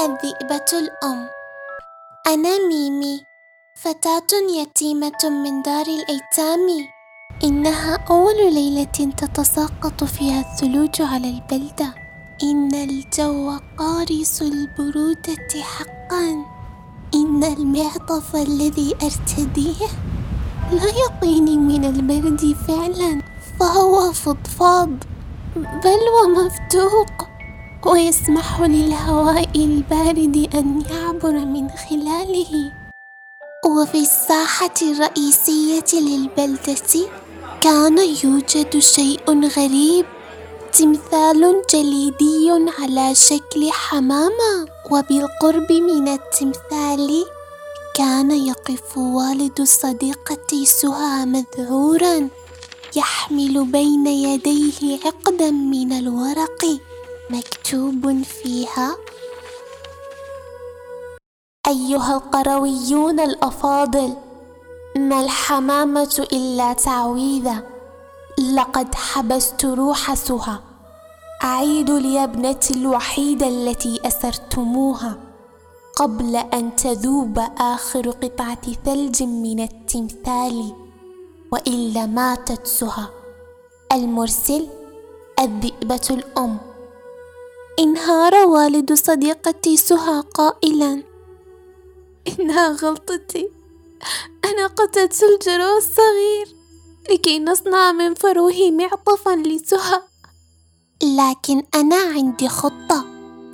الذئبة الأم. أنا ميمي. فتاة يتيمة من دار الأيتام. إنها أول ليلة تتساقط فيها الثلوج على البلدة. إن الجو قارس البرودة حقا. إن المعطف الذي أرتديه لا يقيني من البرد فعلا. فهو فضفاض بل ومفتوق. ويسمح للهواء البارد أن يعبر من خلاله. وفي الساحة الرئيسية للبلدة كان يوجد شيء غريب تمثال جليدي على شكل حمامة. وبالقرب من التمثال كان يقف والد صديقتي سهى مذعورا يحمل بين يديه عقدا من الورق. مكتوب فيها أيها القرويون الأفاضل ما الحمامة إلا تعويذة لقد حبست روح سهى أعيد لي ابنتي الوحيدة التي أسرتموها قبل أن تذوب آخر قطعة ثلج من التمثال وإلا ماتت سهى المرسل الذئبة الأم. انهار والد صديقتي سهى قائلا. إنها غلطتي أنا قتلت الجرو الصغير لكي نصنع من فروه معطفا لسهى. لكن أنا عندي خطة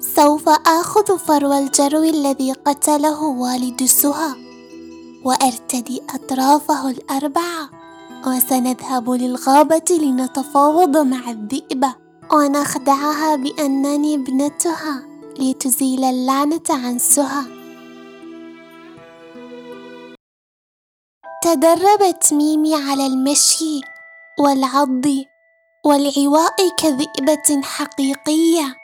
سوف آخذ فرو الجرو الذي قتله والد سهى وأرتدي أطرافه الأربعة وسنذهب للغابة لنتفاوض مع الذئبة ونخدعها بأنني ابنتها لتزيل اللعنة عن سهى. تدربت ميمي على المشي والعض والعواء كذئبة حقيقية.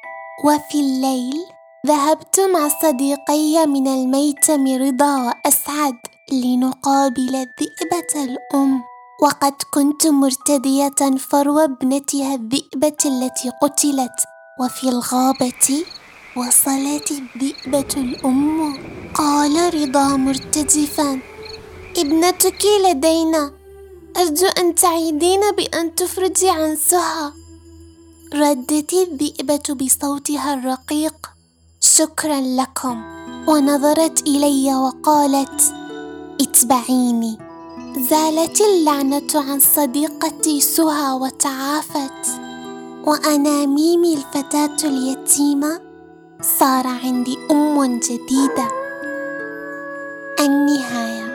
وفي الليل ذهبت مع صديقي من الميتم رضا وأسعد لنقابل الذئبة الأم. وقد كنت مرتدية فرو ابنتها الذئبة التي قتلت وفي الغابة وصلت الذئبة الأم. قال رضا مرتجفا ابنتك لدينا أرجو أن تعيدين بأن تفرجي عن سهى ردت الذئبة بصوتها الرقيق شكرا لكم. ونظرت إلي وقالت اتبعيني. زالت اللعنة عن صديقتي سهى وتعافت وأنا ميمي الفتاة اليتيمة صار عندي أم جديدة. النهاية.